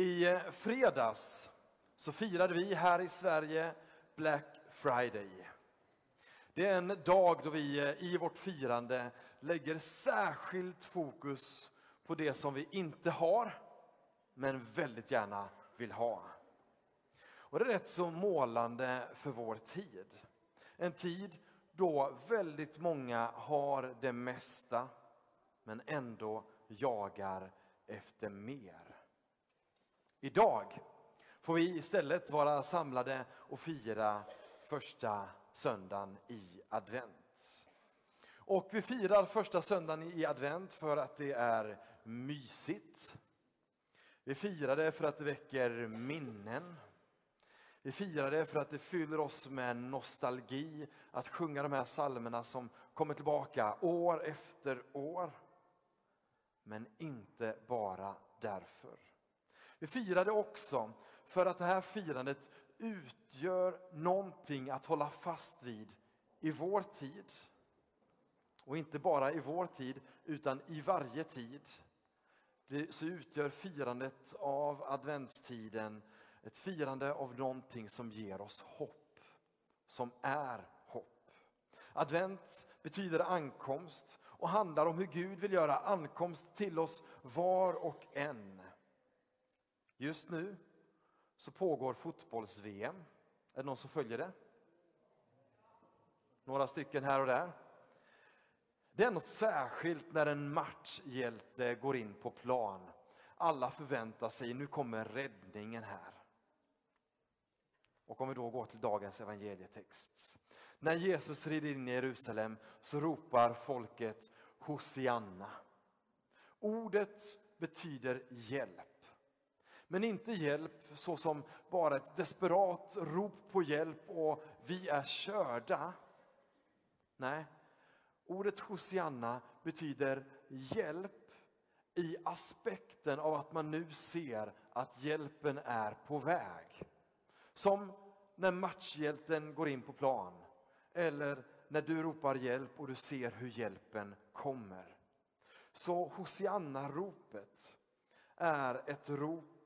I fredags så firade vi här i Sverige Black Friday. Det är en dag då vi eh, i vårt firande lägger särskilt fokus på det som vi inte har, men väldigt gärna vill ha. Och det är rätt så målande för vår tid. En tid då väldigt många har det mesta, men ändå jagar efter mer. Idag får vi istället vara samlade och fira första söndagen i advent. Och vi firar första söndagen i advent för att det är mysigt. Vi firar det för att det väcker minnen. Vi firar det för att det fyller oss med nostalgi att sjunga de här psalmerna som kommer tillbaka år efter år. Men inte bara. Vi firar det också för att det här firandet utgör någonting att hålla fast vid i vår tid. Och inte bara i vår tid, utan i varje tid. Det, så utgör firandet av adventstiden ett firande av någonting som ger oss hopp. Som är hopp. Advent betyder ankomst och handlar om hur Gud vill göra ankomst till oss var och en. Just nu så pågår fotbolls-VM. Är det någon som följer det? Några stycken här och där. Det är något särskilt när en matchhjälte går in på plan. Alla förväntar sig, nu kommer räddningen här. Och om vi då går till dagens evangelietext. När Jesus rider in i Jerusalem så ropar folket Hosianna. Ordet betyder hjälp. Men inte hjälp såsom bara ett desperat rop på hjälp och vi är körda. Nej, ordet Hosianna betyder hjälp i aspekten av att man nu ser att hjälpen är på väg. Som när matchhjälten går in på plan eller när du ropar hjälp och du ser hur hjälpen kommer. Så Hosianna-ropet är ett rop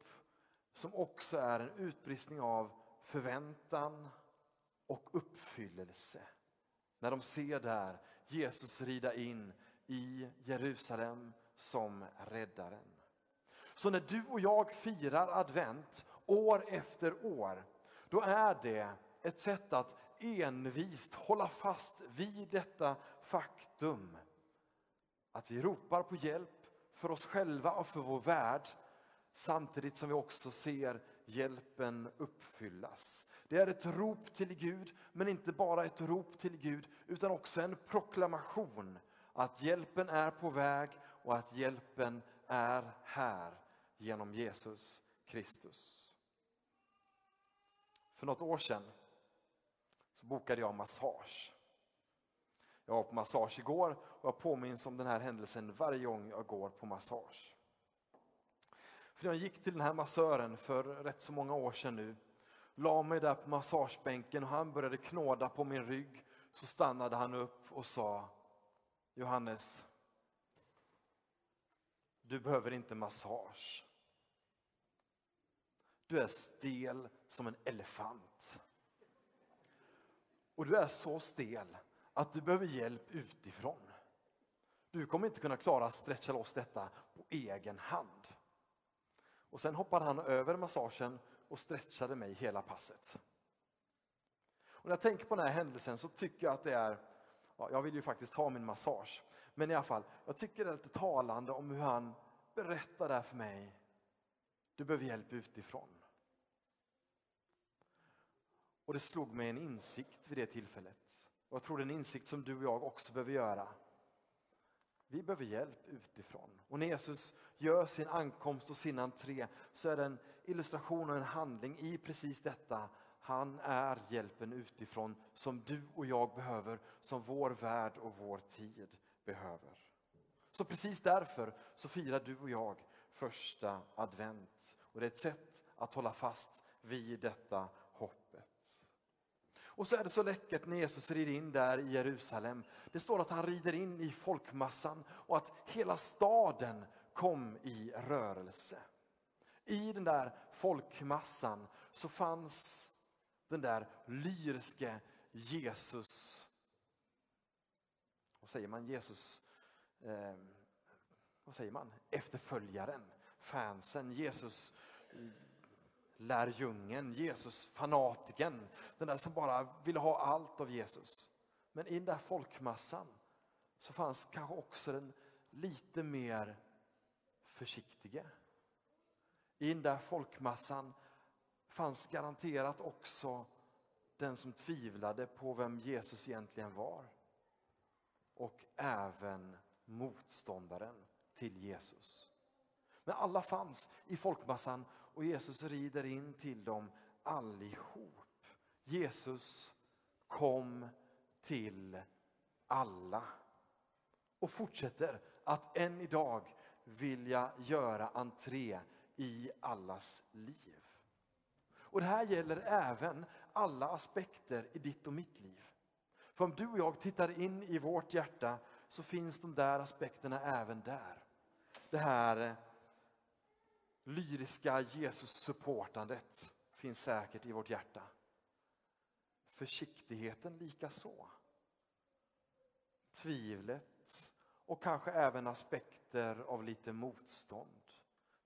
som också är en utbristning av förväntan och uppfyllelse. När de ser där Jesus rida in i Jerusalem som räddaren. Så när du och jag firar advent år efter år, då är det ett sätt att envist hålla fast vid detta faktum. Att vi ropar på hjälp för oss själva och för vår värld samtidigt som vi också ser hjälpen uppfyllas. Det är ett rop till Gud, men inte bara ett rop till Gud, utan också en proklamation att hjälpen är på väg och att hjälpen är här genom Jesus Kristus. För något år sedan så bokade jag massage. Jag var på massage igår och jag påminns om den här händelsen varje gång jag går på massage. För jag gick till den här massören för rätt så många år sedan nu. La mig där på massagebänken och han började knåda på min rygg. Så stannade han upp och sa Johannes, du behöver inte massage. Du är stel som en elefant. Och du är så stel att du behöver hjälp utifrån. Du kommer inte kunna klara att stretcha loss detta på egen hand. Och sen hoppade han över massagen och stretchade mig hela passet. Och när jag tänker på den här händelsen så tycker jag att det är, ja, jag vill ju faktiskt ha min massage, men i alla fall, jag tycker det är lite talande om hur han berättar där för mig, du behöver hjälp utifrån. Och det slog mig en insikt vid det tillfället. Och jag tror det är en insikt som du och jag också behöver göra. Vi behöver hjälp utifrån. Och när Jesus gör sin ankomst och sin entré så är det en illustration och en handling i precis detta. Han är hjälpen utifrån som du och jag behöver, som vår värld och vår tid behöver. Så precis därför så firar du och jag första advent. Och det är ett sätt att hålla fast vid detta. Och så är det så läckert när Jesus rider in där i Jerusalem. Det står att han rider in i folkmassan och att hela staden kom i rörelse. I den där folkmassan så fanns den där lyriske Jesus. Vad säger man? Jesus, eh, vad säger man? Efterföljaren, fansen, Jesus lärjungen, Jesus fanatiken. Den där som bara ville ha allt av Jesus. Men i den där folkmassan så fanns kanske också den lite mer försiktige. I den där folkmassan fanns garanterat också den som tvivlade på vem Jesus egentligen var. Och även motståndaren till Jesus. Men alla fanns i folkmassan och Jesus rider in till dem allihop. Jesus kom till alla och fortsätter att än idag vilja göra entré i allas liv. Och Det här gäller även alla aspekter i ditt och mitt liv. För om du och jag tittar in i vårt hjärta så finns de där aspekterna även där. Det här lyriska Jesus-supportandet finns säkert i vårt hjärta. Försiktigheten lika så. Tvivlet och kanske även aspekter av lite motstånd.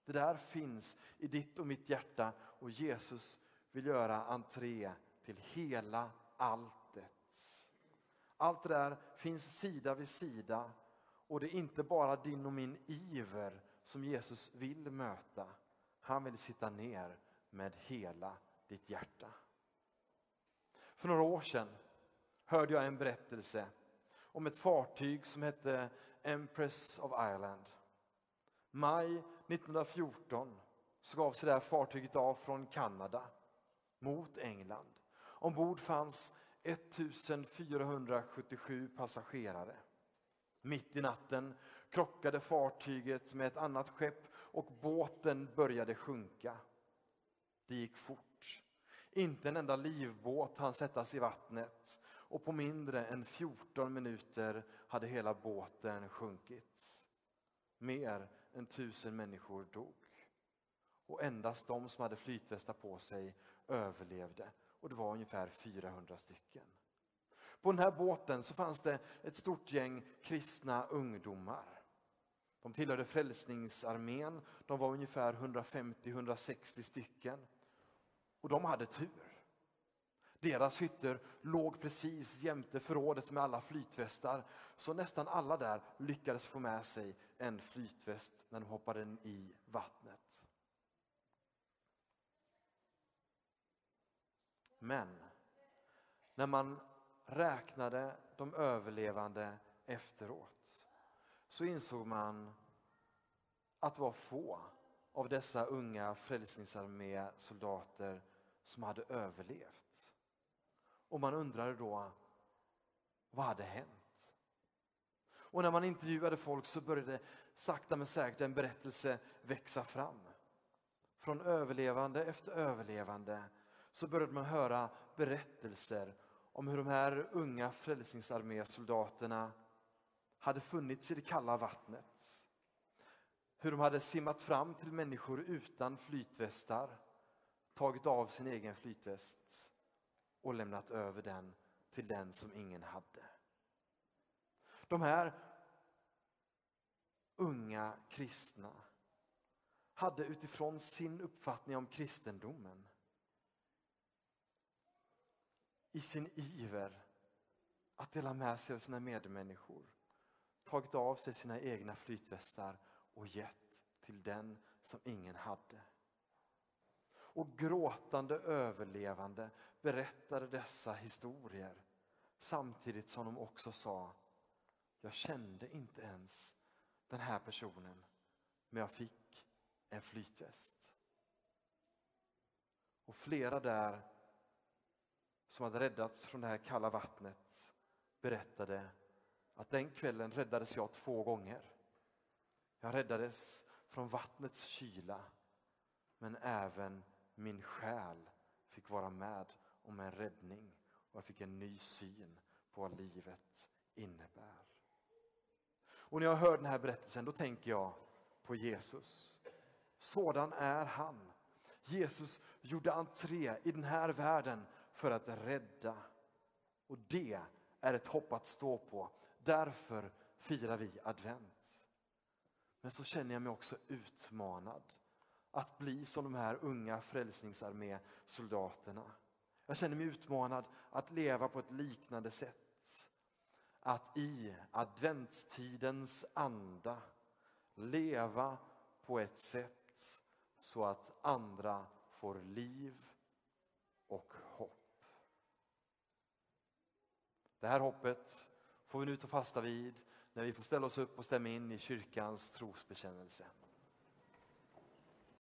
Det där finns i ditt och mitt hjärta och Jesus vill göra entré till hela alltet. Allt det där finns sida vid sida och det är inte bara din och min iver som Jesus vill möta. Han vill sitta ner med hela ditt hjärta. För några år sedan hörde jag en berättelse om ett fartyg som hette Empress of Ireland. Maj 1914 så gav sig det här fartyget av från Kanada mot England. Ombord fanns 1477 passagerare. Mitt i natten krockade fartyget med ett annat skepp och båten började sjunka. Det gick fort. Inte en enda livbåt hann sättas i vattnet och på mindre än 14 minuter hade hela båten sjunkit. Mer än tusen människor dog. Och endast de som hade flytvästar på sig överlevde och det var ungefär 400 stycken. På den här båten så fanns det ett stort gäng kristna ungdomar. De tillhörde Frälsningsarmén, de var ungefär 150-160 stycken. Och de hade tur. Deras hytter låg precis jämte förrådet med alla flytvästar. Så nästan alla där lyckades få med sig en flytväst när de hoppade i vattnet. Men när man räknade de överlevande efteråt så insåg man att det var få av dessa unga Frälsningsarmé-soldater som hade överlevt. Och man undrade då, vad hade hänt? Och när man intervjuade folk så började sakta men säkert en berättelse växa fram. Från överlevande efter överlevande så började man höra berättelser om hur de här unga frälsningsarmésoldaterna hade funnits i det kalla vattnet. Hur de hade simmat fram till människor utan flytvästar, tagit av sin egen flytväst och lämnat över den till den som ingen hade. De här unga kristna hade utifrån sin uppfattning om kristendomen i sin iver att dela med sig av sina medmänniskor tagit av sig sina egna flytvästar och gett till den som ingen hade. Och gråtande överlevande berättade dessa historier samtidigt som de också sa jag kände inte ens den här personen men jag fick en flytväst. Och flera där som hade räddats från det här kalla vattnet berättade att den kvällen räddades jag två gånger. Jag räddades från vattnets kyla men även min själ fick vara med om en räddning och jag fick en ny syn på vad livet innebär. Och när jag hör den här berättelsen då tänker jag på Jesus Sådan är han. Jesus gjorde entré i den här världen för att rädda. Och det är ett hopp att stå på. Därför firar vi advent. Men så känner jag mig också utmanad att bli som de här unga frälsningsarmésoldaterna. Jag känner mig utmanad att leva på ett liknande sätt. Att i adventstidens anda leva på ett sätt så att andra får liv och hopp. Det här hoppet får vi nu ta fasta vid när vi får ställa oss upp och stämma in i kyrkans trosbekännelse.